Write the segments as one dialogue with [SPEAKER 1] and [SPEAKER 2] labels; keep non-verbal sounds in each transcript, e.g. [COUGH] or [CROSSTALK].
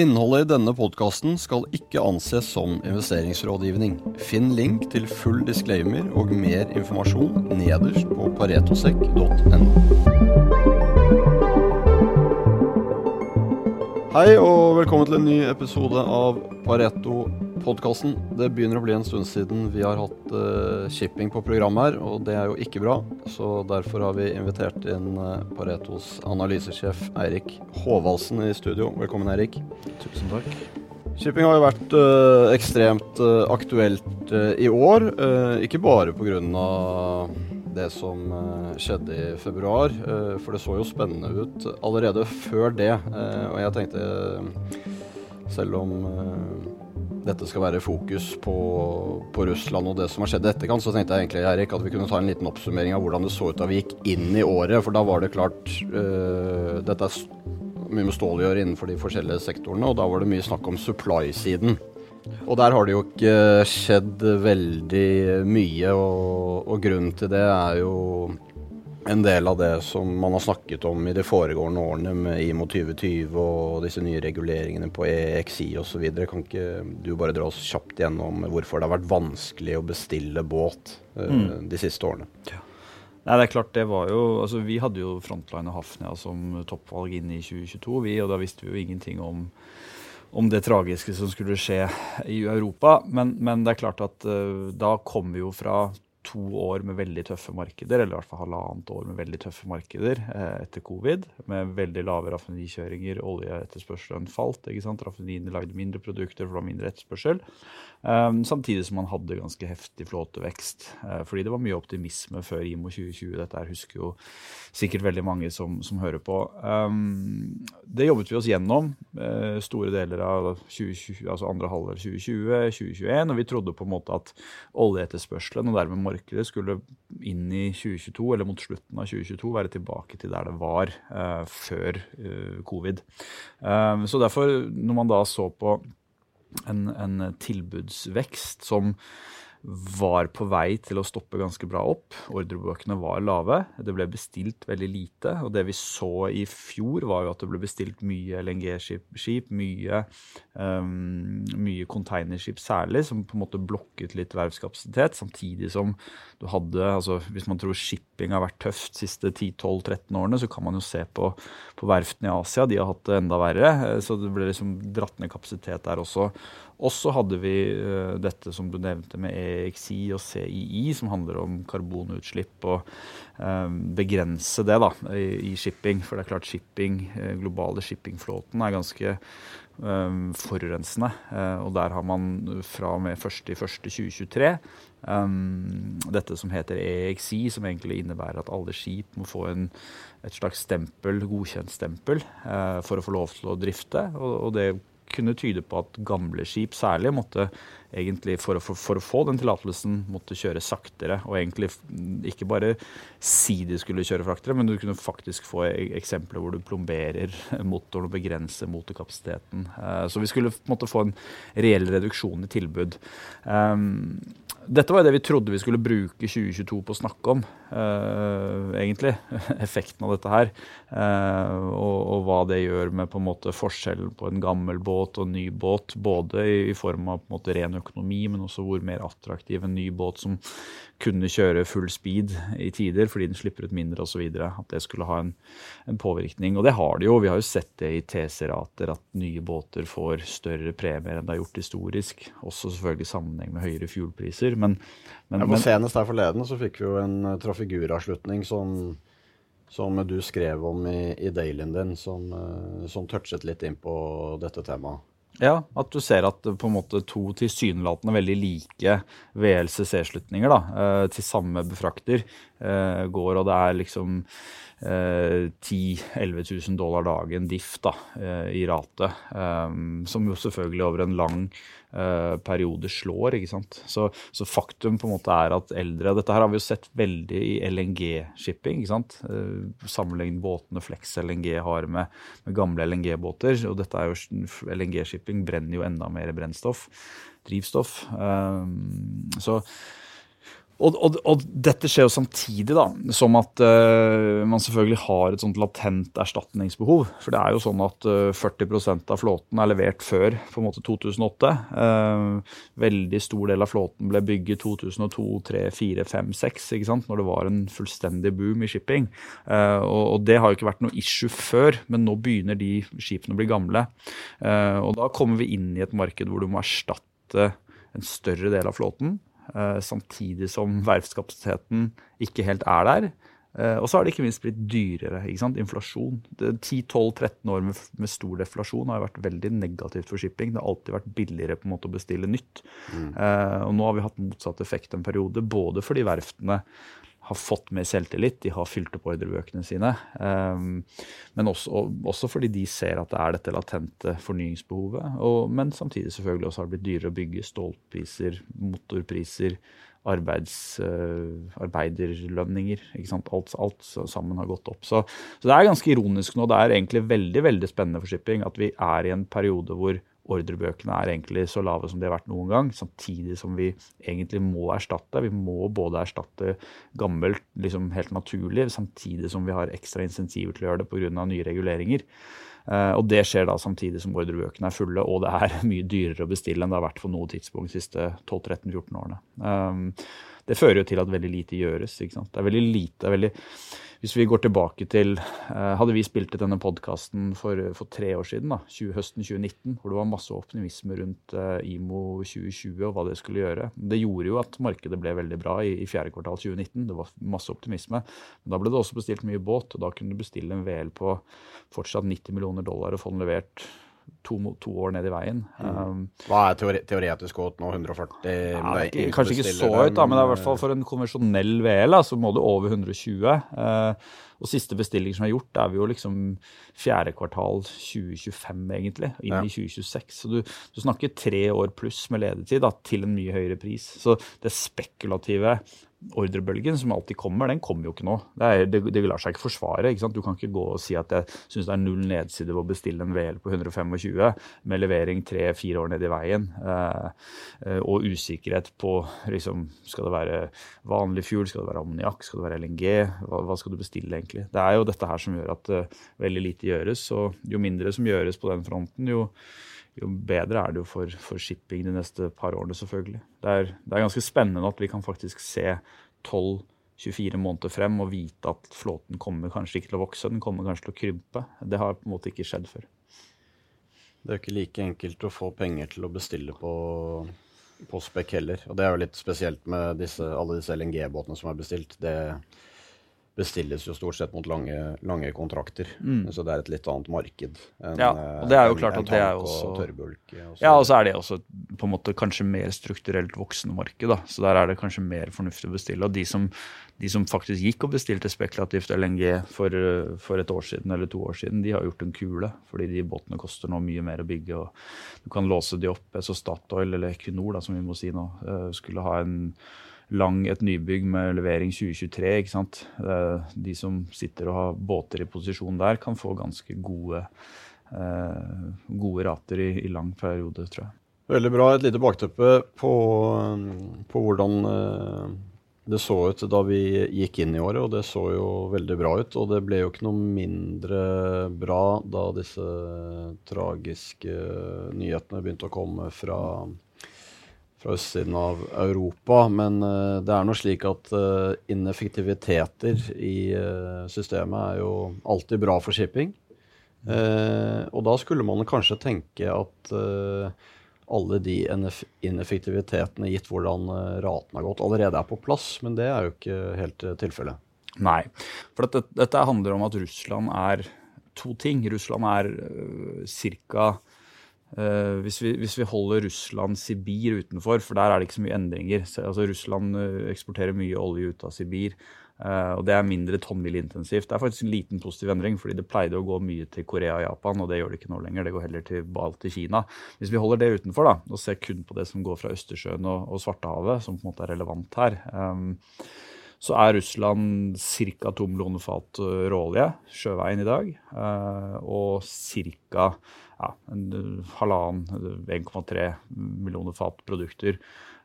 [SPEAKER 1] Innholdet i denne podkasten skal ikke anses som investeringsrådgivning. Finn link til full disclaimer og mer informasjon nederst på paretosek.no. Hei og velkommen til en ny episode av Pareto-podkasten. Det begynner å bli en stund siden vi har hatt uh, shipping på programmet her, og det er jo ikke bra. Så derfor har vi invitert inn uh, Paretos analysesjef Eirik Håvaldsen i studio. Velkommen, Eirik.
[SPEAKER 2] Tusen takk.
[SPEAKER 1] Shipping har jo vært uh, ekstremt aktuelt i år, ikke bare pga det som eh, skjedde i februar. Eh, for det så jo spennende ut allerede før det. Eh, og jeg tenkte, selv om dette skal være fokus på, på, Russland og det som har skjedd i etterkant, så tenkte jeg egentlig Erik, at vi kunne ta en liten oppsummering av hvordan det så ut da vi gikk inn i året. For da var det klart Dette er mye med stål å gjøre innenfor de forskjellige sektorene, og da var det mye snakk om supply-siden. Og der har det jo ikke skjedd veldig mye, og, og, grunnen til det er jo en del av det som man har snakket om i de foregående årene med IMO 2020 og disse nye reguleringene på EXI osv. Kan ikke du bare dra oss kjapt gjennom hvorfor det har vært vanskelig å bestille båt uh, mm. de siste årene? Ja.
[SPEAKER 2] Nei, det er klart det var jo, altså Vi hadde jo Frontline og Hafnia som toppvalg inn i 2022, vi, og da visste vi jo ingenting om om det tragiske som skulle skje i Europa. Men, men det er klart at uh, da kom vi jo fra to år med veldig tøffe markeder, eller i hvert fall halvannet år med veldig tøffe markeder eh, etter covid, med veldig lave raffinerikjøringer, oljeetterspørselen falt. ikke sant? Raffineriene lagde mindre produkter, for det var mindre etterspørsel. Um, samtidig som man hadde ganske heftig flåtevekst. Uh, fordi det var mye optimisme før IMO 2020. Dette husker jo sikkert veldig mange som, som hører på. Um, det jobbet vi oss gjennom uh, store deler av 2020, altså andre halvdel 2020, 2021. Og vi trodde på en måte at oljeetterspørselen og dermed markedet skulle inn i 2022, eller mot slutten av 2022, være tilbake til der det var uh, før covid. Um, så derfor, når man da så på en, en tilbudsvekst som var på vei til å stoppe ganske bra opp. Ordrebøkene var lave. Det ble bestilt veldig lite. Og det vi så i fjor, var jo at det ble bestilt mye LNG-skip, mye, um, mye containerskip særlig, som på en måte blokket litt verftskapasitet. Samtidig som du hadde altså Hvis man tror shipping har vært tøft de siste 10-12-13 årene, så kan man jo se på, på verftene i Asia. De har hatt det enda verre. Så det ble liksom dratt ned kapasitet der også. Og så hadde vi uh, dette som du nevnte med EXI og CII, som handler om karbonutslipp og um, begrense det da, i, i, shipping. For det er klart shipping, uh, globale shippingflåten er ganske um, forurensende. Uh, og der har man fra og med 1.1.2023 um, dette som heter EXI, som egentlig innebærer at alle skip må få en, et slags stempel, godkjent stempel, for å få lov til å drifte. og, og det kunne tyde på at gamle skip særlig måtte egentlig for å, for, for å få den tillatelsen måtte kjøre saktere. Og egentlig ikke bare si de skulle kjøre fraktere, men du kunne faktisk få e-, eksempler hvor du plomberer motoren og begrenser motorkapasiteten. Eh, så vi skulle måtte få en reell reduksjon i tilbud. Um, dette var det vi trodde vi skulle bruke 2022 på å snakke om, uh, egentlig. [LAUGHS] Effekten av dette her. Uh, og, og, hva det gjør med på en måte forskjellen på en gammel båt og en ny båt. Både i, i form av på en måte ren økonomi, men også hvor mer attraktiv en ny båt som kunne kjøre full speed i tider fordi den slipper ut mindre osv. At det skulle ha en, en, påvirkning. Og det har det jo. Vi har jo sett det i TC-rater at nye båter får større premier enn det har gjort historisk. Også selvfølgelig i sammenheng med høyere fuelpriser. Men, men,
[SPEAKER 1] men senest der forleden så fikk vi jo en uh, Trafigura-slutning som, som du skrev om i, i dailyen din, som, uh, som touchet litt inn på dette temaet.
[SPEAKER 2] Ja, at du ser at på en måte to tilsynelatende veldig like VLCC-slutninger eh, til samme befrakter eh, går, og det er liksom eh, 10 000-11 000 dollar dagen diff da, eh, i rate. Eh, som jo selvfølgelig over en lang periode slår. ikke sant? Så, så, faktum på en måte er at eldre Dette her har vi jo sett veldig i LNG-shipping. ikke sant? Sammenlign Sammenlignet båtene Flex LNG har med, med gamle LNG-båter. og dette er jo LNG-shipping brenner jo enda mer brennstoff, drivstoff. Uh, så Og, og, og, dette skjer jo samtidig da, som at uh, man selvfølgelig har et sånt latent erstatningsbehov. For det er jo sånn at uh, 40% av flåten er levert før på en måte 2008. Uh, veldig stor del av flåten ble bygget 2002, 2003, 2004, 2005, 2006, ikke sant? når det var en fullstendig boom i shipping. Og, og, det har jo ikke vært noe issue før, men nå begynner de skipene å bli gamle. Og da kommer vi inn i et marked hvor du må erstatte en større del av flåten. Eh, samtidig som verftskapasiteten ikke helt er der. Eh, og så har det ikke minst blitt dyrere. ikke sant? Inflasjon. 10-12-13 år med, med, stor deflasjon har vært veldig negativt for shipping. Det har alltid vært billigere på en måte å bestille nytt. Mm. Uh, og nå har vi hatt motsatt effekt en periode, både fordi verftene har fått mer selvtillit, de har fylt opp ordrebøkene sine. Um, men også, også, fordi de ser at det er dette latente fornyingsbehovet. Og, men samtidig selvfølgelig også har det blitt dyrere å bygge stålpriser, motorpriser, arbeids, uh, arbeiderlønninger. Alt, alt, sammen har gått opp. Så, så, det er ganske ironisk nå. Det er egentlig veldig veldig spennende for shipping at vi er i en periode hvor ordrebøkene er egentlig så lave som de har vært noen gang, samtidig som vi egentlig må erstatte. Vi må både erstatte gammelt liksom helt naturlig, samtidig som vi har ekstra insentiver til å gjøre det pga. nye reguleringer. Uh, og Det skjer da samtidig som ordrebøkene er fulle, og det er [LAUGHS] mye dyrere å bestille enn det har vært på noe tidspunkt de siste 12-13-14 årene. Det fører jo til at veldig lite gjøres. ikke sant? Det er veldig lite, er veldig hvis vi går tilbake til uh, Hadde vi spilt denne podkasten for, for, tre år siden, da, 20, høsten 2019, hvor det var masse optimisme rundt uh, IMO 2020 og hva det skulle gjøre. Det gjorde jo at markedet ble veldig bra i, i fjerde kvartal 2019. Det var masse optimisme. Men da ble det også bestilt mye båt, og da kunne du bestille en VL på fortsatt 90 millioner dollar og få den levert to, to, år ned i veien. Mm.
[SPEAKER 1] Um, Hva er teori teoretisk godt nå? 140? Ja,
[SPEAKER 2] ikke, kanskje ikke så høyt, da, men det er i hvert fall for en konvensjonell VL så må du over 120. Uh, og siste bestilling som er gjort, er vi jo liksom fjerde kvartal 2025, egentlig. Inn ja. i 2026. Så du, du, snakker tre år pluss med ledetid da, til en mye høyere pris. Så det spekulative ordrebølgen som alltid kommer, den kommer jo ikke nå. Det, er, det, det lar seg ikke forsvare. Ikke du kan ikke gå og si at jeg syns det er null nedside ved å bestille en VL på 125 med levering tre-fire år ned i veien, eh, eh, og usikkerhet på liksom, Skal det være vanlig fuel, skal det være ammoniakk, skal det være LNG? Hva, hva, skal du bestille, egentlig? Det er jo dette her som gjør at uh, veldig lite gjøres. Og jo mindre som gjøres på den fronten, jo jo bedre er det jo for, for, shipping de neste par årene, selvfølgelig. Det er, det er ganske spennende at vi kan faktisk se 12-24 måneder frem og vite at flåten kommer kanskje ikke til å vokse, den kommer kanskje til å krympe. Det har på en måte ikke skjedd før.
[SPEAKER 1] Det er jo ikke like enkelt å få penger til å bestille på, på spekk heller. Og det er jo litt spesielt med disse, alle disse LNG-båtene som er bestilt. Det bestilles jo stort sett mot lange, lange kontrakter. Mm. Så det er et litt annet marked
[SPEAKER 2] enn ja, og det er jo klart at det er også, tørrbulk. Ja, og så er det også på en måte kanskje mer strukturelt voksende marked. da, Så der er det kanskje mer fornuftig å bestille. Og de som, de som faktisk gikk og bestilte spekulativt LNG for, for, et år siden eller to år siden, de har gjort en kule. Fordi de båtene koster nå mye mer å bygge. og Du kan låse de opp. Så Statoil, eller Equinor, da, som vi må si nå, eh, skulle ha en lang et nybygg med levering 2023. ikke sant? De som sitter og har båter i posisjon der, kan få ganske gode, eh, gode rater i, i, lang periode, tror jeg.
[SPEAKER 1] Veldig bra. Et lite bakteppe på, på hvordan eh, det så ut da vi gikk inn i året, og det så jo veldig bra ut. Og det ble jo ikke noe mindre bra da disse tragiske nyhetene begynte å komme fra fra østsiden av Europa. Men uh, det er nå slik at uh, ineffektiviteter i uh, systemet er jo alltid bra for shipping. og da skulle man kanskje tenke at alle de ineffektivitetene, gitt hvordan raten har gått, allerede er på plass. Men det er jo ikke helt tilfellet.
[SPEAKER 2] Nei, for dette, dette handler om at Russland er to ting. Russland er ca. Uh, hvis, vi, hvis, vi, holder Russland Sibir utenfor, for der er det ikke så mye endringer. Altså, Russland uh, eksporterer mye olje ut av Sibir, uh, og det er mindre tonnmilintensivt. Det er faktisk en liten positiv endring, fordi det pleide å gå mye til Korea og Japan, og det gjør det ikke nå lenger. Det går heller til, til Kina. Hvis vi holder det utenfor da, og ser kun på det som går fra Østersjøen og, og Svartehavet, som på en måte er relevant her, um, så er Russland ca. to millioner fat råolje sjøveien i dag, og ca ja, en halvannen, 1,3 millioner fat produkter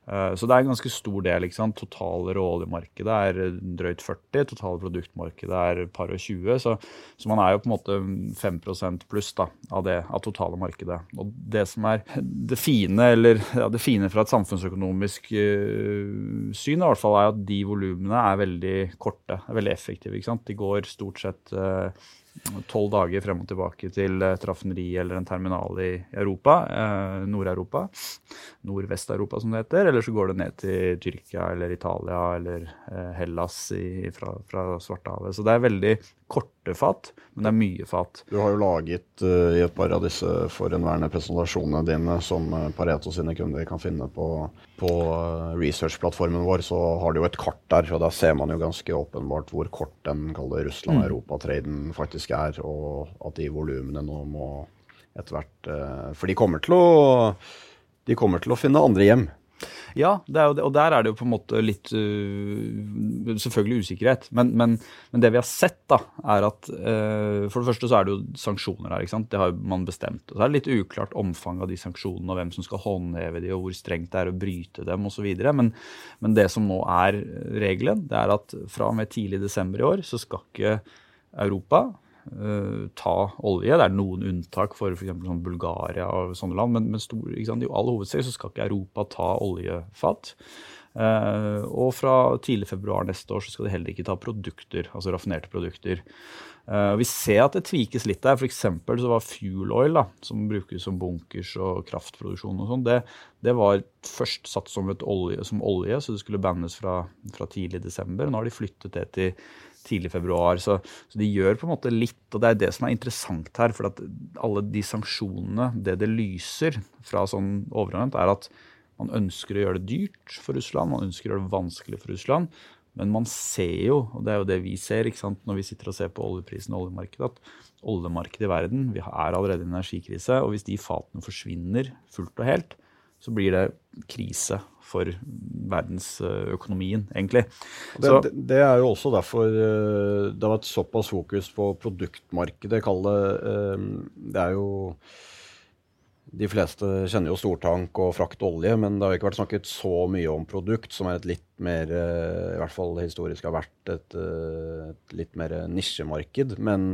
[SPEAKER 2] så det er en ganske stor del. ikke sant? Totale råoljemarkedet er drøyt 40, totale produktmarkedet er par og 20. Så, så, man er jo på en måte 5 pluss da, av det av totale markedet. Og det som er det fine, eller ja, det fine fra et samfunnsøkonomisk uh, syn, i hvert fall er at de volumene er veldig korte, er veldig effektive. ikke sant? De går stort sett uh, tolv dager frem og tilbake til et raffineri eller en terminal i Europa, eh, Nord-Europa. Nordvest-Europa, som det heter. Eller så går det ned til Tyrkia eller Italia eller eh, Hellas i, fra, fra Svartehavet. Så det er veldig korte fat, men det er mye fat.
[SPEAKER 1] Du har jo laget uh, i et par av disse forhenværende presentasjonene dine, som uh, Pareto sine kunder kan finne på, på researchplattformen research-plattformen vår, så har du jo et kart der. og Der ser man jo ganske åpenbart hvor kort den Russland-Europa-traden mm. faktisk er, og at de volumene nå må etter hvert For de kommer til å de kommer til å finne andre hjem.
[SPEAKER 2] Ja, det, og der er det jo på en måte litt uh, Selvfølgelig usikkerhet. Men, men, men, det vi har sett, da, er at uh, for det første så er det jo sanksjoner her. ikke sant? Det har man bestemt. Og så er det litt uklart omfang av de sanksjonene, og hvem som skal håndheve de, og hvor strengt det er å bryte dem osv. Men, men det som nå er regelen, det er at fra og med tidlig desember i år så skal ikke Europa uh, ta olje. Det er noen unntak for f.eks. Sånn Bulgaria og sånne land, men, men stor, i all hovedsak så skal ikke Europa ta oljefat. Uh, og fra tidlig februar neste år så skal de heller ikke ta produkter, altså raffinerte produkter. Uh, vi ser at det tvikes litt der. F.eks. så var fuel oil, da, som brukes som bunkers og kraftproduksjon og sånn, det, det, var først satt som, olje, som olje, så det skulle bannes fra, fra tidlig desember. Nå har de flyttet det til tidlig februar. Så, så, de gjør på en måte litt, og det er det som er interessant her. For at alle de sanksjonene, det det lyser fra sånn overordnet, er at man ønsker å gjøre det dyrt for Russland, man ønsker å gjøre det vanskelig for Russland. Men man ser jo, og det er jo det vi ser når vi sitter og ser på oljeprisen og oljemarkedet, at oljemarkedet i verden vi er allerede i en energikrise. Og hvis de fatene forsvinner fullt og helt, så blir det krise for verdensøkonomien, egentlig.
[SPEAKER 1] Det, så, det, er jo også derfor eh, det har vært såpass fokus på produktmarkedet. Kall det eh, Det er jo De fleste kjenner jo stortank og frakt olje, men det har ikke vært snakket så mye om produkt, som er et litt mer eh, I hvert fall historisk har vært et, et litt mer nisjemarked. men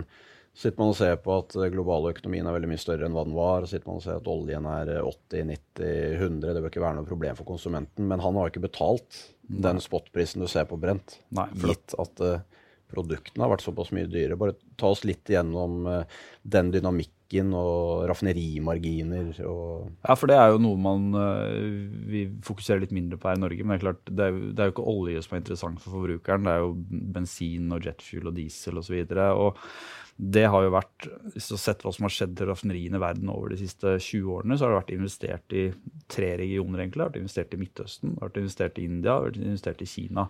[SPEAKER 1] sitter man og ser på at den globale økonomien er veldig mye større enn hva den var. sitter man og ser at oljen er 80-90-100. Det bør ikke være noe problem for konsumenten. Men han har ikke betalt Nei. den spotprisen du ser på brent. Nei, gitt at uh, produktene har vært såpass mye dyre. Bare ta oss litt igjennom uh, den dynamikken og raffinerimarginer og
[SPEAKER 2] Ja, for det er jo noe man vi fokuserer litt mindre på her i Norge. Men det er klart, det er, det er jo ikke olje som er interessant for forbrukeren. Det er jo bensin og jetfuel og diesel osv. Og, så det har jo vært, Hvis du har sett hva som har skjedd til raffineriene verden over de siste 20 årene, så har det vært investert i tre regioner. egentlig. Det har vært investert i Midtøsten, det har vært investert i India det har vært investert i Kina.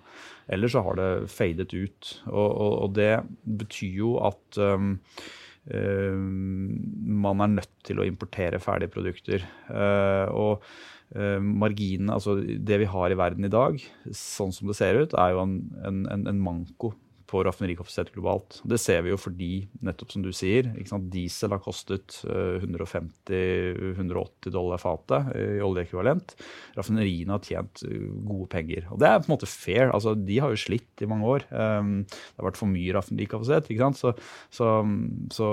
[SPEAKER 2] Ellers så har det fadet ut. Og, og, og det betyr jo at um, um, man er nødt til å importere ferdige produkter. Uh, og uh, marginene, altså det vi har i verden i dag, sånn som det ser ut, er jo en, en, en manko på raffinerikapasitet globalt. Det ser vi jo fordi, nettopp som du sier, diesel har kostet 150-180 eh, dollar fatet i oljeekvivalent. Raffineriene har tjent eh, gode penger. Og det er på en måte fair. altså De har jo slitt i mange år. Ehm, det har vært for mye raffinerikapasitet. ikke sant? Så, så, så,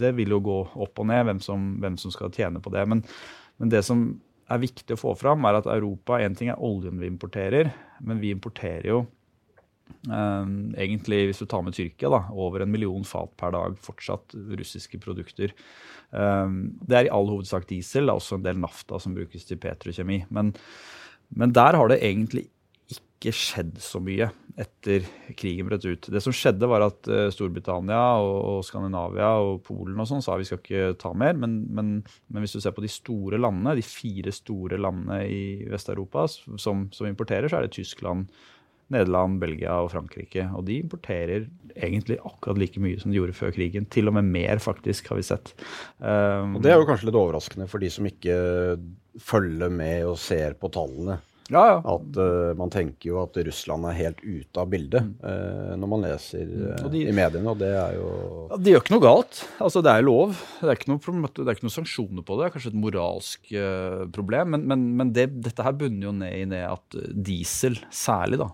[SPEAKER 2] det vil jo gå opp og ned hvem som, hvem som skal tjene på det. Men, men det som er viktig å få fram, er at Europa En ting er oljen vi importerer, men vi importerer jo egentlig, hvis du tar med Tyrkia, da, over en million fat per dag fortsatt russiske produkter. Um, det er i all hovedsak diesel, det er også en del nafta som brukes til petrokjemi. Men, men der har det egentlig ikke skjedd så mye etter krigen brøt ut. Det som skjedde, var at uh, Storbritannia og, Skandinavia og Polen og sånn sa vi skal ikke ta mer. Men, men, men, hvis du ser på de store landene, de fire store landene i Vest-Europa som, som importerer, så er det Tyskland, Nederland, Belgia og Frankrike. Og de importerer egentlig akkurat like mye som de gjorde før krigen. Til og med mer, faktisk, har vi sett.
[SPEAKER 1] Um, og Det er jo kanskje litt overraskende for de som ikke følger med og ser på tallene.
[SPEAKER 2] Ja, ja.
[SPEAKER 1] At uh, Man tenker jo at Russland er helt ute av bildet uh, når man leser uh,
[SPEAKER 2] de,
[SPEAKER 1] i mediene, og det er jo
[SPEAKER 2] ja, De gjør ikke noe galt. Altså, Det er lov. Det er ikke noe, det ikke noe sanksjoner på det. Det er kanskje et moralsk problem. Men, men, men det, dette her bunner jo ned i ned at diesel, særlig, da,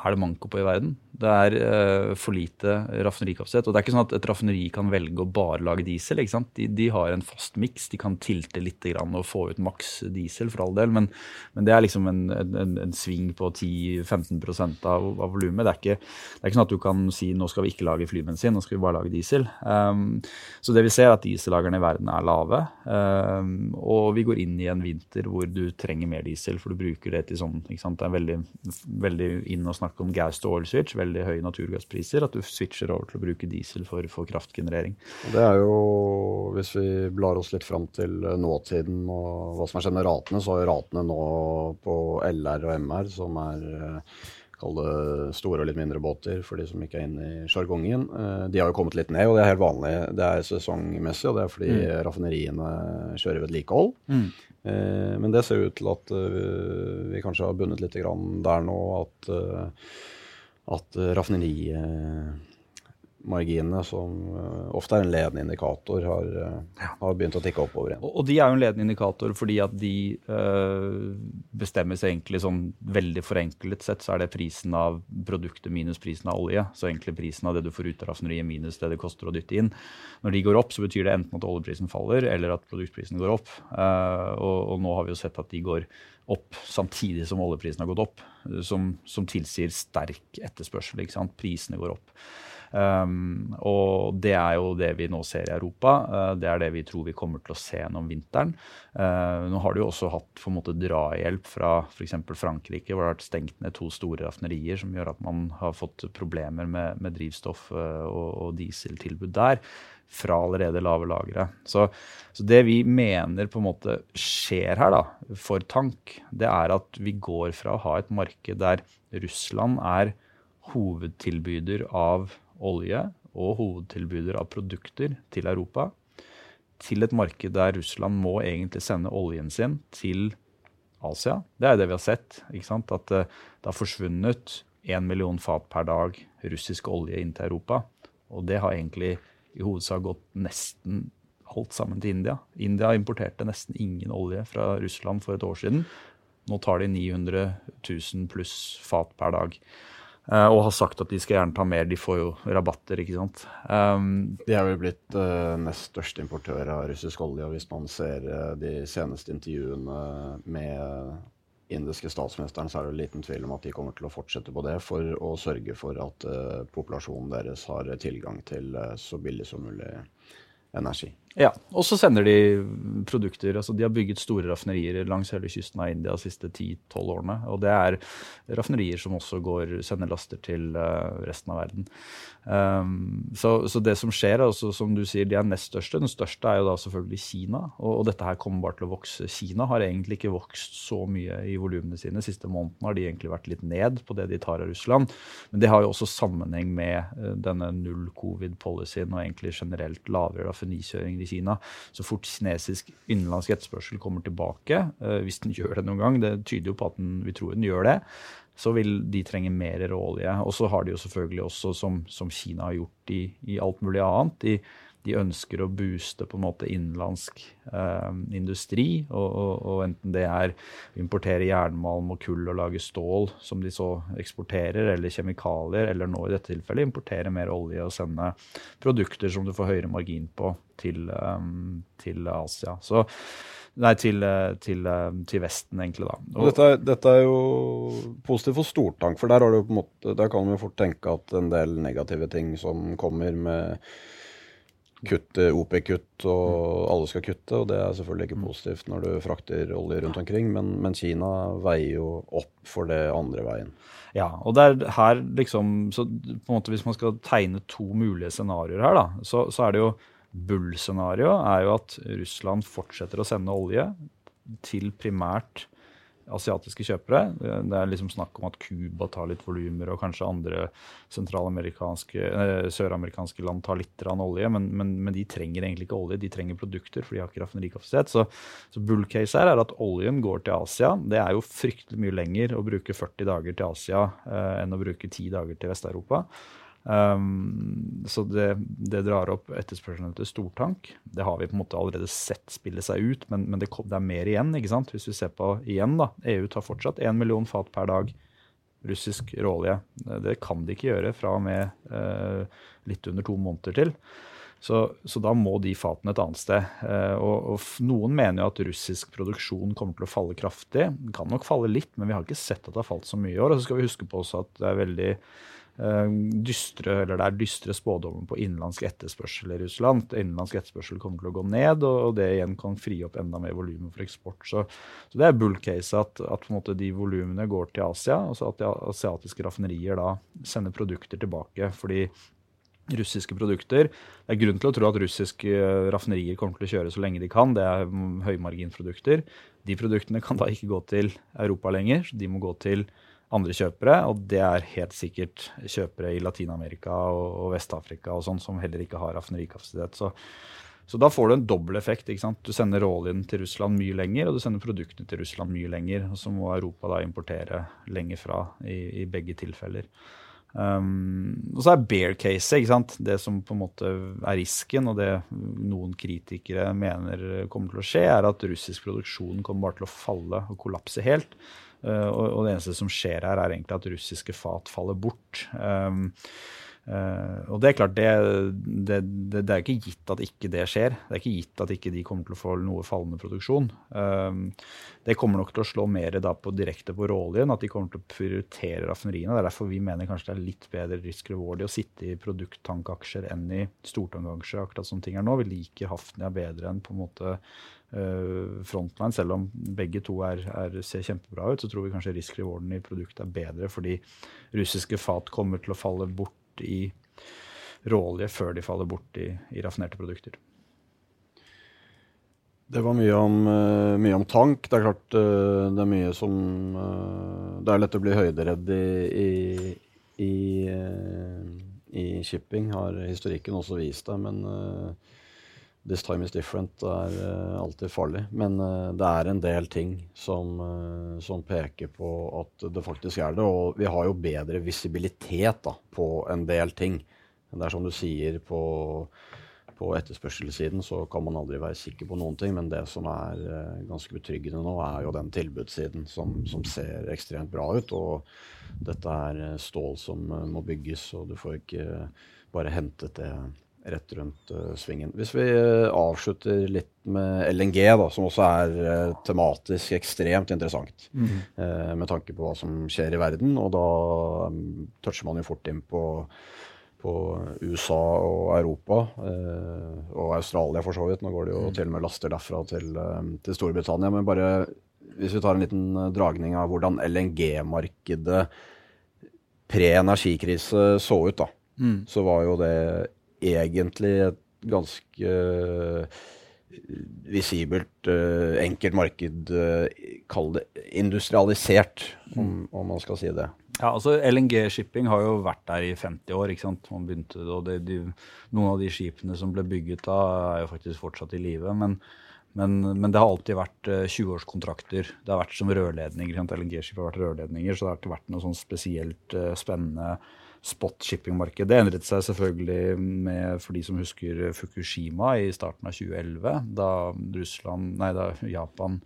[SPEAKER 2] er det manko på i verden. Det er for lite raffinerikapasitet. Og det er ikke sånn at et raffineri kan velge å bare lage diesel. ikke sant? De, de har en fast miks. De kan tilte litt og få ut maks diesel, for all del. Men, men det er liksom en, en, en sving på 10-15 av, av volumet. Det, det, er ikke sånn at du kan si nå skal vi ikke lage flybensin, nå skal vi bare lage diesel. Um, så det vi ser, er at diesellagrene i verden er lave. Um, og vi går inn i en vinter hvor du trenger mer diesel, for du bruker det til sånn ikke sant? Det er veldig, veldig inn å snakke om gas to oil switch veldig høye naturgasspriser, at du switcher over til å bruke diesel for, for kraftgenerering.
[SPEAKER 1] Det er jo, Hvis vi blar oss litt fram til eh, nåtiden og hva som har skjedd med ratene, så har ratene nå på LR og MR, som er eh, Kall det store og litt mindre båter for de som ikke er inne i sjargongen. Eh, de har jo kommet litt ned, og det er helt vanlig. Det er sesongmessig, og det er fordi mm. raffineriene kjører vedlikehold. Mm. Men det ser ut til at vi kanskje har bundet litt der nå. At at uh, raffinerimarginene, som uh, ofte er en ledende indikator, har, uh, har, begynt å tikke oppover igjen.
[SPEAKER 2] Og, de er jo en ledende indikator fordi at de uh, bestemmes egentlig sånn veldig forenklet sett, så er det prisen av produktet minus prisen av olje. Så egentlig prisen av det du får ut av raffineriet minus det det koster å dytte inn. Når de går opp, så betyr det enten at oljeprisen faller eller at produktprisen går opp. Og, og nå har vi jo sett at de går opp samtidig som oljeprisen har gått opp, som, som tilsier sterk etterspørsel. Prisene går opp. Um, og det er jo det vi nå ser i Europa. Uh, det er det vi tror vi kommer til å se gjennom vinteren. Uh, nå har du jo også hatt for en måte drahjelp fra f.eks. Frankrike, hvor det har vært stengt ned to store raffinerier, som gjør at man har fått problemer med, med drivstoff uh, og, og dieseltilbud der fra allerede lave lagre. Så, så, det vi mener på en måte skjer her da, for tank, det er at vi går fra å ha et marked der Russland er hovedtilbyder av olje og hovedtilbyder av produkter til Europa, til et marked der Russland må egentlig sende oljen sin til Asia. Det er det vi har sett. At eh, det har forsvunnet én million fat per dag russisk olje inn til Europa. Og det har egentlig i hovedsak gått nesten alt sammen til India. India importerte nesten ingen olje fra Russland for et år siden. Nå tar de 900 000 pluss fat per dag. Uh, og har sagt at de skal gjerne ta mer. De får jo rabatter, ikke sant. Um,
[SPEAKER 1] de er vel blitt uh, nest største importør av russisk olje. og Hvis man ser uh, de seneste intervjuene med indiske statsministeren, så er det liten tvil om at de kommer til å fortsette på det for å sørge for at populasjonen deres har tilgang til så billig som mulig energi.
[SPEAKER 2] Ja, og så sender de produkter. altså De har bygget store raffinerier langs hele kysten av India de siste 10-12 årene. Og det er raffinerier som også går, sender laster til uh, resten av verden. Um, så, så, det som skjer, altså, som du sier, de er nest største. Den største er jo da selvfølgelig Kina. Og, og, dette her kommer bare til å vokse. Kina har egentlig ikke vokst så mye i volumene sine. Siste måneden har de egentlig vært litt ned på det de tar av Russland. Men det har jo også sammenheng med uh, denne null covid-policyen og egentlig generelt lavere raffinerikjøring i Kina. Så fort kinesisk innenlandsk etterspørsel kommer tilbake, uh, hvis den gjør det noen gang, det tyder jo på at den, vi tror den gjør det, så vil de trenge mer råolje. Og så har de jo selvfølgelig også, som, som Kina har gjort i, i alt mulig annet, de, de, ønsker å booste på en måte innenlandsk eh, industri. Og, og, og, enten det er å importere jernmalm og kull og lage stål, som de så eksporterer, eller kjemikalier, eller nå i dette tilfellet importere mer olje og sende produkter som du får høyere margin på, til, um, til Asia. Så Nei, til, eh, til, eh, til, Vesten, egentlig. da.
[SPEAKER 1] Og, dette, dette, er jo positivt for stortank, for der, måte, der kan vi fort tenke at en del negative ting som kommer med kutt, OP-kutt, og alle skal kutte, og det er selvfølgelig ikke positivt når du frakter olje rundt omkring, men, men Kina veier jo opp for det andre veien.
[SPEAKER 2] Ja, og det er her liksom så på en måte Hvis man skal tegne to mulige scenarioer her, da, så, så er det jo Bull-scenarioet er jo at Russland fortsetter å sende olje til primært asiatiske kjøpere. Det er liksom snakk om at Cuba tar litt volumer, og kanskje andre eh, søramerikanske land tar litt olje. Men, men, men, de trenger egentlig ikke olje, de trenger produkter, for de har ikke raffinerikapasitet. Så, så bull case her er at oljen går til Asia. Det er jo fryktelig mye lenger å bruke 40 dager til Asia eh, enn å bruke 10 dager til Vest-Europa. Um, så det, det, drar opp etterspørselen etter stortank. Det har vi på en måte allerede sett spille seg ut, men, men det, det, er mer igjen. ikke sant? Hvis vi ser på igjen, da. EU tar fortsatt 1 million fat per dag russisk råolje. Det kan de ikke gjøre fra og med uh, litt under to måneder til. Så, så, da må de fatene et annet sted. Uh, og, og, Noen mener jo at russisk produksjon kommer til å falle kraftig. Den kan nok falle litt, men vi har ikke sett at det har falt så mye i år. Og så skal vi huske på også at det er veldig Eh, dystre, eller det er dystre spådommer på innenlandsk etterspørsel i Russland. Innenlandsk etterspørsel kommer til å gå ned, og, det igjen kan fri opp enda mer volumer for eksport. Så, så, det er bull case at, at de volumene går til Asia, altså at de asiatiske raffinerier da sender produkter tilbake. fordi russiske produkter. Det er grunn til å tro at russiske raffinerier kommer til å kjøre så lenge de kan. Det er høymarginprodukter. De produktene kan da ikke gå til Europa lenger. så De må gå til andre kjøpere, og det er helt sikkert kjøpere i Latin-Amerika og, og Vest-Afrika og sånn som heller ikke har raffinerikapasitet. Så, så, da får du en dobbel effekt. ikke sant? Du sender råoljen til Russland mye lenger, og du sender produktene til Russland mye lenger. Og så må Europa da importere lenger fra i, i begge tilfeller. Um, og så er bear case ikke sant? det som på en måte er risken, og det noen kritikere mener kommer til å skje, er at russisk produksjon kommer bare til å falle og kollapse helt. Uh, og, det eneste som skjer her, er egentlig at russiske fat faller bort. Uh, og det er klart, det, det, det, det, er ikke gitt at ikke det skjer. Det er ikke gitt at ikke de kommer til å få noe fallende produksjon. Uh, det kommer nok til å slå mer på, direkte på råoljen, at de kommer til å prioritere raffineriene. Det er derfor vi mener kanskje det er litt bedre risk reward å sitte i produkttankaksjer enn i stortankaksjer, akkurat som ting er nå. Vi liker Hafnia bedre enn på en måte uh, Frontline, selv om begge to er, er, ser kjempebra ut, så tror vi kanskje risk rewarden i produktet er bedre fordi russiske fat kommer til å falle bort i råolje før de faller bort i, i raffinerte produkter.
[SPEAKER 1] Det var mye om, uh, mye om, tank. Det er klart uh, det er mye som uh, Det er lett å bli høyderedd i, i, i, i shipping, har historikken også vist det. Men This time is different er uh, alltid farlig. Men uh, det er en del ting som, uh, som, peker på at det faktisk er det. Og vi har jo bedre visibilitet da, på en del ting. Det er som du sier, på, på etterspørselssiden så kan man aldri være sikker på noen ting. Men det som er ganske betryggende nå, er jo den tilbudssiden som, som, ser ekstremt bra ut. Og dette er stål som må bygges, og du får ikke bare hentet det rett rundt uh, svingen. Hvis vi uh, avslutter litt med LNG, da, som også er uh, tematisk ekstremt interessant mm. med tanke på hva som skjer i verden, og da um, toucher man jo fort inn på, på USA og Europa, og Australia for så vidt. Nå går det jo mm. til og med laster derfra til, til Storbritannia. Men bare hvis vi tar en liten dragning av hvordan LNG-markedet pre-energikrise så ut, da. Mm. Så var jo det egentlig et ganske uh, visibelt, uh, enkelt marked. Uh, Kall det industrialisert, om, mm. om, man skal si det.
[SPEAKER 2] Ja, altså LNG-shipping har jo vært der i 50 år. ikke sant? Man begynte, og det, de, Noen av de skipene som ble bygget da, er jo faktisk fortsatt i live. Men, men, men, det har alltid vært 20-årskontrakter. Det har vært som rørledninger. LNG-skip har vært rørledninger, så det har ikke vært noe sånn spesielt spennende spot shipping-marked. Det endret seg selvfølgelig med, for de som husker Fukushima i starten av 2011, da Russland, nei, da Japan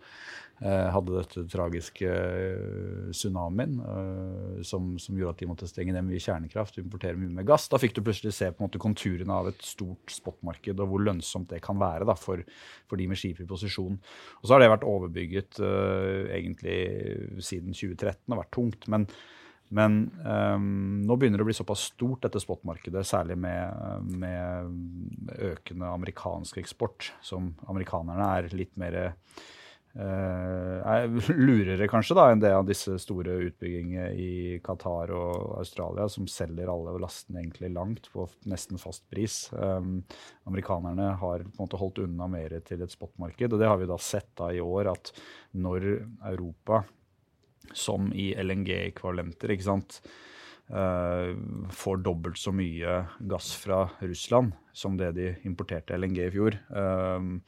[SPEAKER 2] eh, hadde dette tragiske uh, tsunamien uh, som, som, gjorde at de måtte stenge ned mye kjernekraft og importere mye mer gass. Da fikk du plutselig se på en måte konturene av et stort spotmarked og hvor lønnsomt det kan være da, for, for, de med skip i posisjon. Og så har det vært overbygget uh, egentlig siden 2013 og vært tungt. men men um, nå begynner det å bli såpass stort, dette spotmarkedet, særlig med, med, økende amerikansk eksport, som amerikanerne er litt mer uh, er lurere kanskje da, enn det av disse store utbyggingene i Qatar og Australia, som selger alle lastene egentlig langt på nesten fast pris. Um, amerikanerne har på en måte holdt unna mer til et spotmarked, og det har vi da sett da i år, at når Europa som i LNG-ekvivalenter, ikke sant, uh, får dobbelt så mye gass fra Russland som det de importerte LNG i fjor. Uh,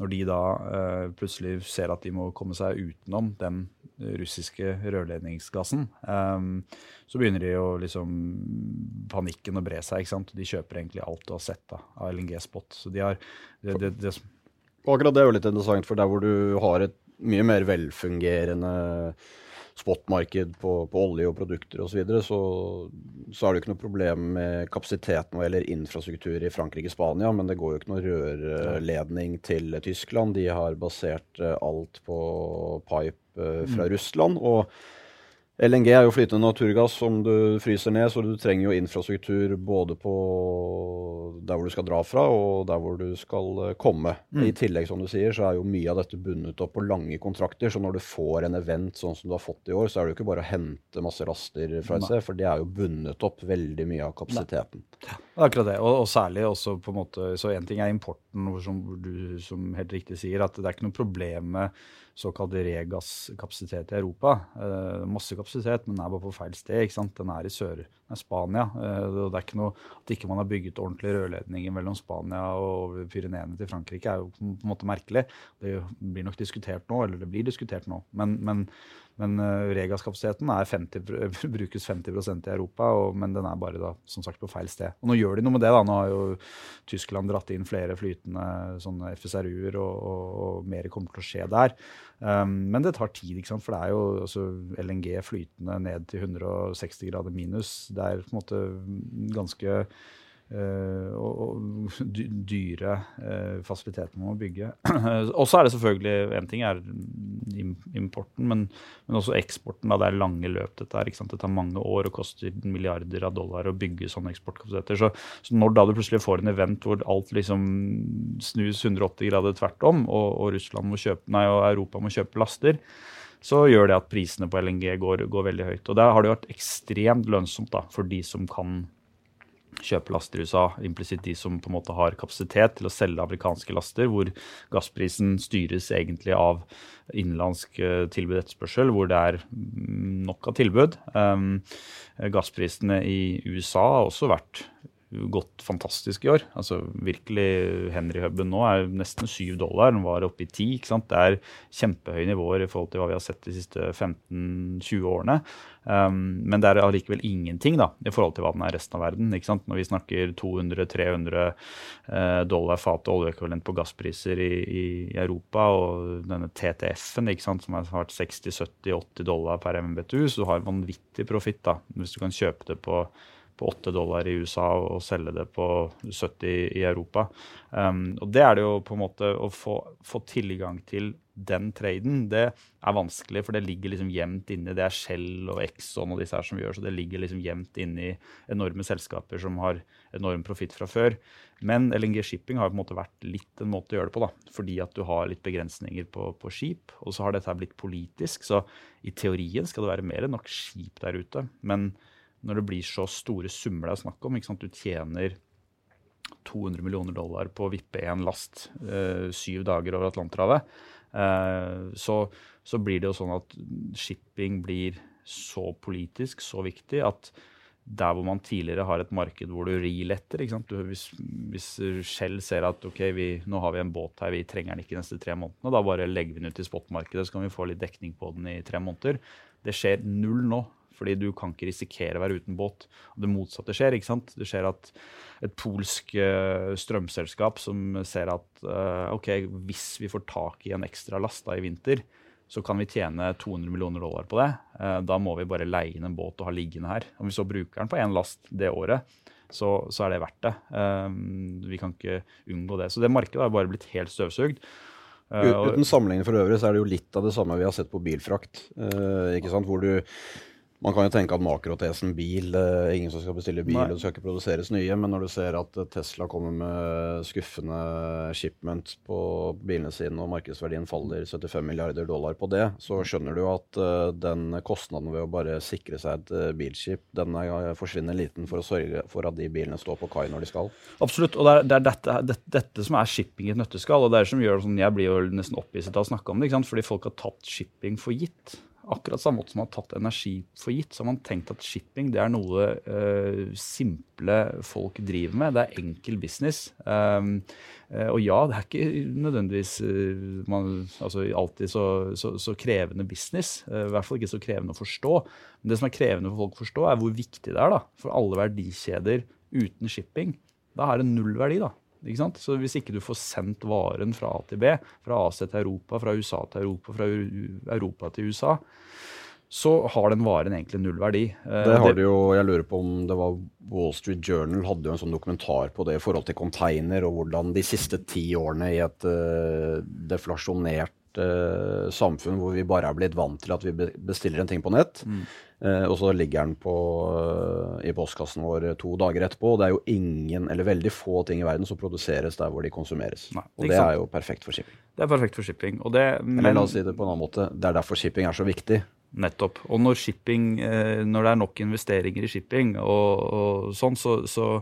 [SPEAKER 2] når de da uh, plutselig ser at de må komme seg utenom den russiske rørledningsgassen, så begynner de å liksom panikken å bre seg. ikke sant? De kjøper egentlig alt du har sett da, av LNG-spot. Så de har det, det, det,
[SPEAKER 1] Akkurat det er jo litt interessant, for der hvor du har et mye mer velfungerende spotmarked på, på, olje og produkter osv., så, videre, så så er det jo ikke noe problem med kapasiteten eller infrastruktur i Frankrike og Spania, men det går jo ikke noe rørledning til Tyskland. De har basert eh, alt på pipe eh, fra mm. Russland. og LNG er jo flytende naturgass som du fryser ned, så du trenger jo infrastruktur både på der hvor du skal dra fra, og der hvor du skal eh, komme. Mm. I tillegg, som du sier, så er jo mye av dette bundet opp på lange kontrakter. Så når du får en event sånn som du har fått i år, så er det jo ikke bare å hente masse raster fra et sted, for det er jo bundet opp veldig mye av kapasiteten.
[SPEAKER 2] Ja, akkurat det. Og, og, særlig også på en måte Så én ting er importen, som du som helt riktig sier, at det er ikke noe problem med såkalt regasskapasitet i Europa. Eh, masse kapasitet, men den er bare på feil sted. ikke sant? Den er i sør er Spania. Eh, det er ikke noe, At ikke man har bygget ordentlige rørledninger mellom Spania og Pyreneene til Frankrike, er jo på en måte merkelig. Det blir nok diskutert nå, eller det blir diskutert nå. Men, men men Regas-kapasiteten [LAUGHS] brukes 50% i Europa, og, men den er bare da, som sagt på feil sted. Og Nå gjør de noe med det. da, Nå har jo Tyskland dratt inn flere flytende sånne FSRU-er, og, og, og, mer kommer til å skje der. Um, men det tar tid, ikke sant? for det er jo altså, LNG flytende ned til 160 grader minus. Det er på en måte ganske Uh, og, dyre uh, fasiliteter man må bygge. [CLEARS THROAT] og så er det selvfølgelig En ting er importen, men, men også eksporten. Da. Det er lange løp, dette her. Det tar mange år og koster milliarder av dollar å bygge sånne eksportkapasiteter. Så, så, når da du plutselig får en event hvor alt liksom snus 180 grader tvert om, og, og, Russland må kjøpe, nei, og Europa må kjøpe laster, så gjør det at prisene på LNG går, går veldig høyt. Og der har det vært ekstremt lønnsomt da, for de som kan kjøpe laster i USA, implisitt de som på en måte har kapasitet til å selge amerikanske laster, hvor gassprisen styres egentlig av innenlandsk eh, tilbud etterspørsel, hvor det er nok av tilbud. Um, gassprisene i USA har også vært gått fantastisk i år. Altså virkelig, Henry-huben nå er nesten 7 dollar. Den var oppe i 10. ikke sant? Det er kjempehøye nivåer i forhold til hva vi har sett de siste 15-20 årene. Um, men det er allikevel ingenting da, i forhold til hva den er resten av verden. ikke sant? Når vi snakker 200-300 uh, dollar fatet oljeekvivalent på gasspriser i, i, Europa, og denne TTF-en som har vært 60-70-80 dollar per MBTU, så du har vanvittig profitt hvis du kan kjøpe det på på 8 dollar i USA og selge det på 70 i Europa. Um, og det er det jo på en måte å få, få, tilgang til den traden, det er vanskelig, for det ligger liksom gjemt inni. Det er Shell og Exxon og disse her som gjør så det ligger liksom gjemt inni enorme selskaper som har enorm profitt fra før. Men LNG Shipping har på en måte vært litt en måte å gjøre det på, da, fordi at du har litt begrensninger på, på skip. Og så har dette blitt politisk, så i teorien skal det være mer enn nok skip der ute. men når det blir så store summer det er snakk om. Du tjener 200 millioner dollar på å vippe én last eh, syv dager over Atlanterhavet. Eh, så, så, blir det jo sånn at shipping blir så politisk, så viktig, at der hvor man tidligere har et marked hvor du riletter hvis, hvis Shell ser at ok, vi, nå har vi en båt her, vi trenger den ikke de neste tre månedene, da bare legger vi den ut i spotmarkedet, så kan vi få litt dekning på den i tre måneder. Det skjer null nå. Fordi du kan ikke risikere å være uten båt. Og det motsatte skjer. ikke sant? Det skjer at et polsk uh, strømselskap som ser at uh, ok, hvis vi får tak i en ekstra last da, i vinter, så kan vi tjene 200 millioner dollar på det. Uh, da må vi bare leie inn en båt og ha liggende her. Om vi så bruker den på én last det året, så, så, er det verdt det. vi kan ikke unngå det. Så det markedet har bare blitt helt støvsugd.
[SPEAKER 1] Uten sammenligning for øvrig så er det jo litt av det samme vi har sett på bilfrakt. ikke sant? Hvor du man kan jo tenke at makrotesen bil uh, Ingen som skal bestille bil, Nei. og det skal ikke produseres nye. Men når du ser at Tesla kommer med skuffende shipment på bilene sine, og markedsverdien faller 75 milliarder dollar på det, så skjønner du at uh, den kostnaden ved å bare sikre seg et uh, bilskip, den er, forsvinner liten for å sørge for at de bilene står på kai når de skal.
[SPEAKER 2] Absolutt. Og det er, det er dette, det, dette, som er shipping i et nøtteskall. Og det er det som gjør sånn, jeg blir jo nesten opphisset av å snakke om det, ikke sant? fordi folk har tatt shipping for gitt. Akkurat samme måte som man har tatt energi for gitt, så har man tenkt at shipping det er noe uh, simple folk driver med. Det er enkel business. Um, uh, og ja, det er ikke nødvendigvis uh, man, altså, alltid så, så, så, krevende business. I hvert fall ikke så krevende å forstå. Men det som er krevende for folk å forstå, er hvor viktig det er da, for alle verdikjeder uten shipping. Da er det null verdi. da. Så hvis ikke du får sendt varen fra A til B, fra AC til Europa, fra USA til Europa, fra Europa til USA, så har den varen egentlig null verdi.
[SPEAKER 1] Eh, det har det jo, Jeg lurer på om det var Wall Street Journal hadde jo en sånn dokumentar på det i forhold til container, og hvordan de siste ti årene i et uh, deflasjonert uh, samfunn hvor vi bare er blitt vant til at vi bestiller en ting på nett, mm. Uh, og så ligger den på, uh, i postkassen vår to dager etterpå. og Det er jo ingen, eller veldig få ting i verden som produseres der hvor de konsumeres. Nei, og det sant? er jo perfekt for shipping.
[SPEAKER 2] Det er perfekt for shipping. Det,
[SPEAKER 1] men, eller la oss si det på en annen måte. Det er derfor shipping er så viktig.
[SPEAKER 2] Nettopp. Og når, shipping, uh, når det er nok investeringer i shipping, og, og sånn, så, så,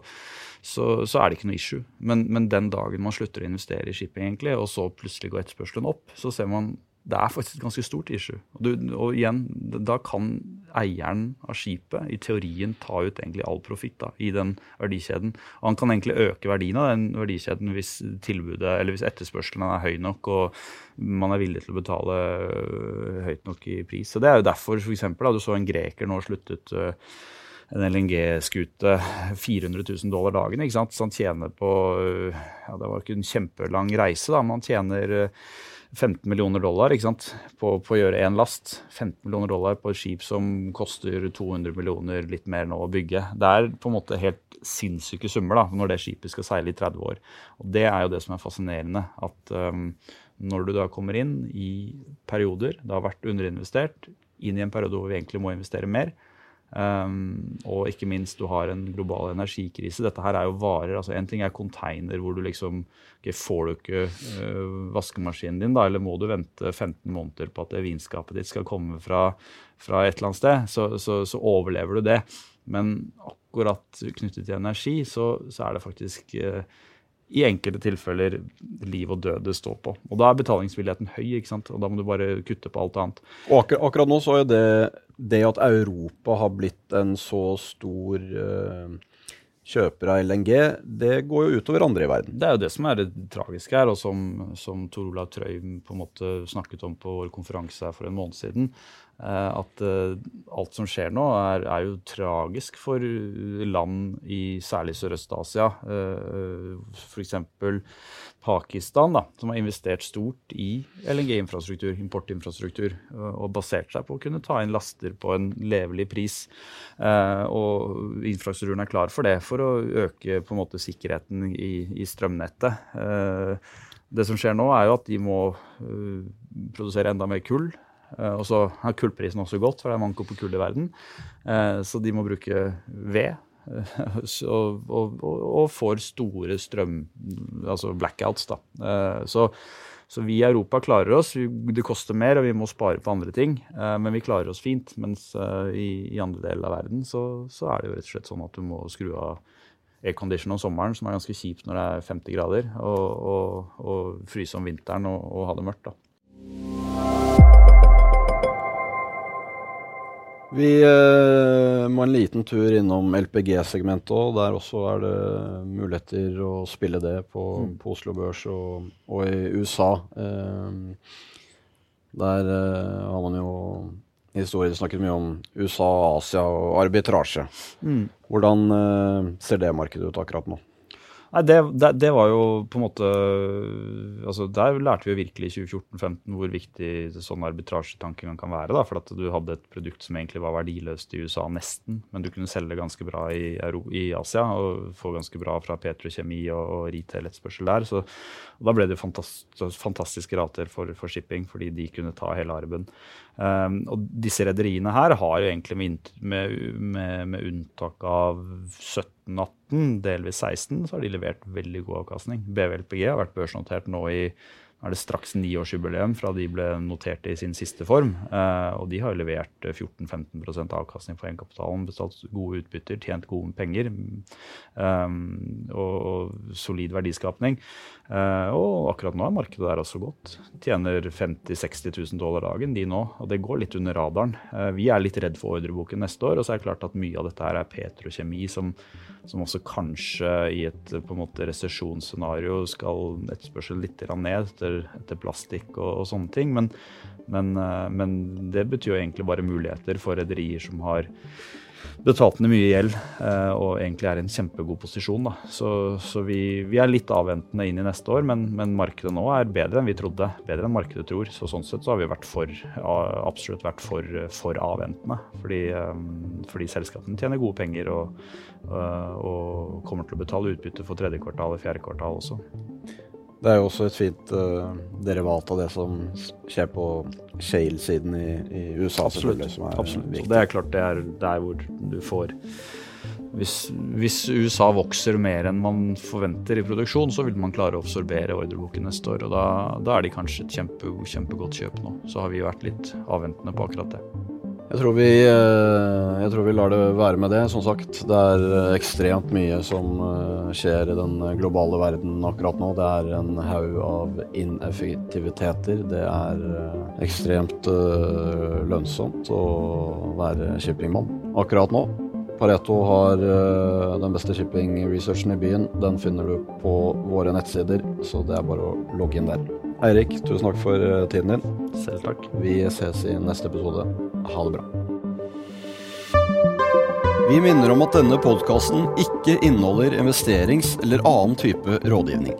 [SPEAKER 2] så, så, er det ikke noe issue. Men, men, den dagen man slutter å investere i shipping, egentlig, og så plutselig går etterspørselen opp, så ser man det er faktisk et ganske stort issue. Og, du, og, igjen, da kan eieren av skipet i teorien ta ut egentlig all profitt i den verdikjeden. Og han kan egentlig øke verdien av den verdikjeden hvis hvis etterspørselen er høy nok og man er villig til å betale øh, høyt nok i pris. Så Det er jo derfor for eksempel, da, du så en greker nå sluttet øh, en LNG-skute 400 000 dollar dagen. ikke sant? Så han tjener på øh, ja, Det var ikke en kjempelang reise, da, men han tjener 15 millioner dollar ikke sant? På, på å gjøre én last. 15 millioner dollar på et skip som koster 200 millioner, litt mer nå å bygge. Det er på en måte helt sinnssyke summer da, når det skipet skal seile i 30 år. Og Det er jo det som er fascinerende. At um, når du da kommer inn i perioder, det har vært underinvestert, inn i en periode hvor vi egentlig må investere mer, Um, og ikke minst, du har en global energikrise. Dette her er jo varer. altså En ting er container hvor du liksom okay, Får du ikke uh, vaskemaskinen din, da, eller må du vente 15 måneder på at det vinskapet ditt skal komme fra, fra et eller annet sted, så, så, så, overlever du det. Men akkurat knyttet til energi, så, så er det faktisk uh, i enkelte tilfeller liv og død det står på. Og Da er betalingsvilligheten høy, ikke sant? og da må du bare kutte på alt annet.
[SPEAKER 1] Og akkur akkurat nå så er det det at Europa har blitt en så stor uh, kjøper av LNG, det går jo utover andre i verden.
[SPEAKER 2] Det er jo det som er det tragiske her, og som, som Tor Olav Trøy på en måte snakket om på vår konferanse her for en måned siden. Eh, at uh, alt som skjer nå, er, er, jo tragisk for land i særlig Sørøst-Asia. Uh, F.eks. Pakistan, da, som har investert stort i LNG-infrastruktur, importinfrastruktur, og basert seg på å kunne ta inn laster på en levelig pris. Og infrastrukturen er klar for det, for å øke på en måte sikkerheten i, i strømnettet. det som skjer nå, er jo at de må produsere enda mer kull. Eh, og så har kullprisen også gått, for det er manko på kull i verden. Eh, så de må bruke ved. [LAUGHS] og, og, og, får store strøm... Altså blackouts, da. Eh, så, så, vi i Europa klarer oss. Det koster mer, og vi må spare på andre ting. Men vi klarer oss fint. Mens i, i andre deler av verden så, så, er det jo rett og slett sånn at du må skru av aircondition om sommeren, som er ganske kjipt når det er 50 grader, og, og fryse om vinteren og, og ha det mørkt. da.
[SPEAKER 1] Vi uh, må en liten tur innom LPG-segmentet òg. Der også er det muligheter å spille det på, mm. på Oslo Børs og, og i USA. Uh, der uh, har man jo historien snakket mye om USA, Asia og arbitrasje. Mm. Hvordan ser det markedet ut akkurat nå?
[SPEAKER 2] Nei, det, det, det, var jo på en måte altså Der lærte vi jo virkelig i 2014-2015 hvor viktig sånn arbitrasjetankegang kan være. da, For at du hadde et produkt som egentlig var verdiløst i USA, nesten, men du kunne selge ganske bra i, i Asia og få ganske bra fra petrokjemi og, og retail-etterspørsel der. Så da ble det fantastisk, fantastiske rater for, for, shipping, fordi de kunne ta hele arben. Um, og disse rederiene her har jo egentlig med, med, med, unntak av 17-18, delvis 16, så har de levert veldig god avkastning. BVLPG har vært børsnotert nå i er det straks niårsjubileum fra de ble notert i sin siste form. Eh, og de har jo levert 14-15% avkastning på egenkapitalen, betalt gode utbytter, tjent gode penger um, og, solid verdiskapning. Eh, og akkurat nå er markedet der også godt. Tjener 50 000-60 000 dollar dagen, de nå. Og det går litt under radaren. Eh, vi er litt redd for ordreboken neste år, og så er det klart at mye av dette her er petrokjemi som som også kanskje i et på en måte resesjonsscenario skal etterspørselen litt ned etter, etter plastikk og, og, sånne ting. Men, men, eh, men, det betyr jo egentlig bare muligheter for rederier som har betalt ned mye gjeld eh, og egentlig er i en kjempegod posisjon. Da. Så, så vi, vi, er litt avventende inn i neste år, men, men, markedet nå er bedre enn vi trodde. Bedre enn markedet tror. Så sånn sett så har vi vært for, absolutt vært for, for avventende. Fordi, eh, fordi, selskapene tjener gode penger og, og kommer til å betale utbytte for tredje kvartal og fjerde kvartal også.
[SPEAKER 1] Det er jo også et fint uh, derivat av det som skjer på shale-siden i, i, USA.
[SPEAKER 2] Absolutt. Absolutt. Det er klart det er der hvor du får hvis, hvis, USA vokser mer enn man forventer i produksjon, så vil man klare å absorbere ordreboken neste år. og Da, da er de kanskje et kjempe, kjempegodt kjøp nå. Så har vi vært litt avventende på akkurat det.
[SPEAKER 1] Jeg tror, vi, eh, jeg tror vi lar det være med det. Som sagt, det er eh, ekstremt mye som eh, skjer i den globale verden akkurat nå. Det er en haug av ineffektiviteter. Det er ekstremt lønnsomt å være shippingmann akkurat nå. Pareto har den beste shipping-researchen i byen. Den finner du på våre nettsider, så det er bare å logge inn der. Eirik, tusen takk for tiden din.
[SPEAKER 2] Selv takk.
[SPEAKER 1] Vi ses i neste episode. Ha det bra. Vi minner om at denne podkasten ikke inneholder investerings- eller annen type rådgivning.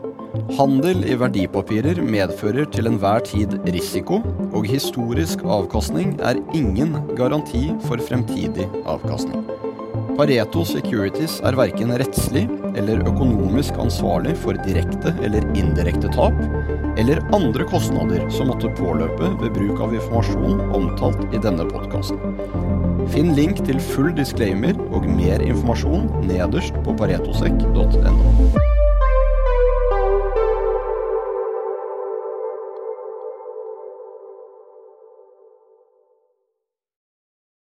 [SPEAKER 1] Handel i verdipapirer medfører til enhver tid risiko, og historisk avkastning er ingen garanti for fremtidig avkastning. Pareto Securities er verken rettslig eller økonomisk ansvarlig for direkte eller indirekte tap, eller andre kostnader som måtte påløpe ved bruk av informasjon omtalt i denne podkasten. Finn link til full disclaimer og mer informasjon nederst på paretosek.no.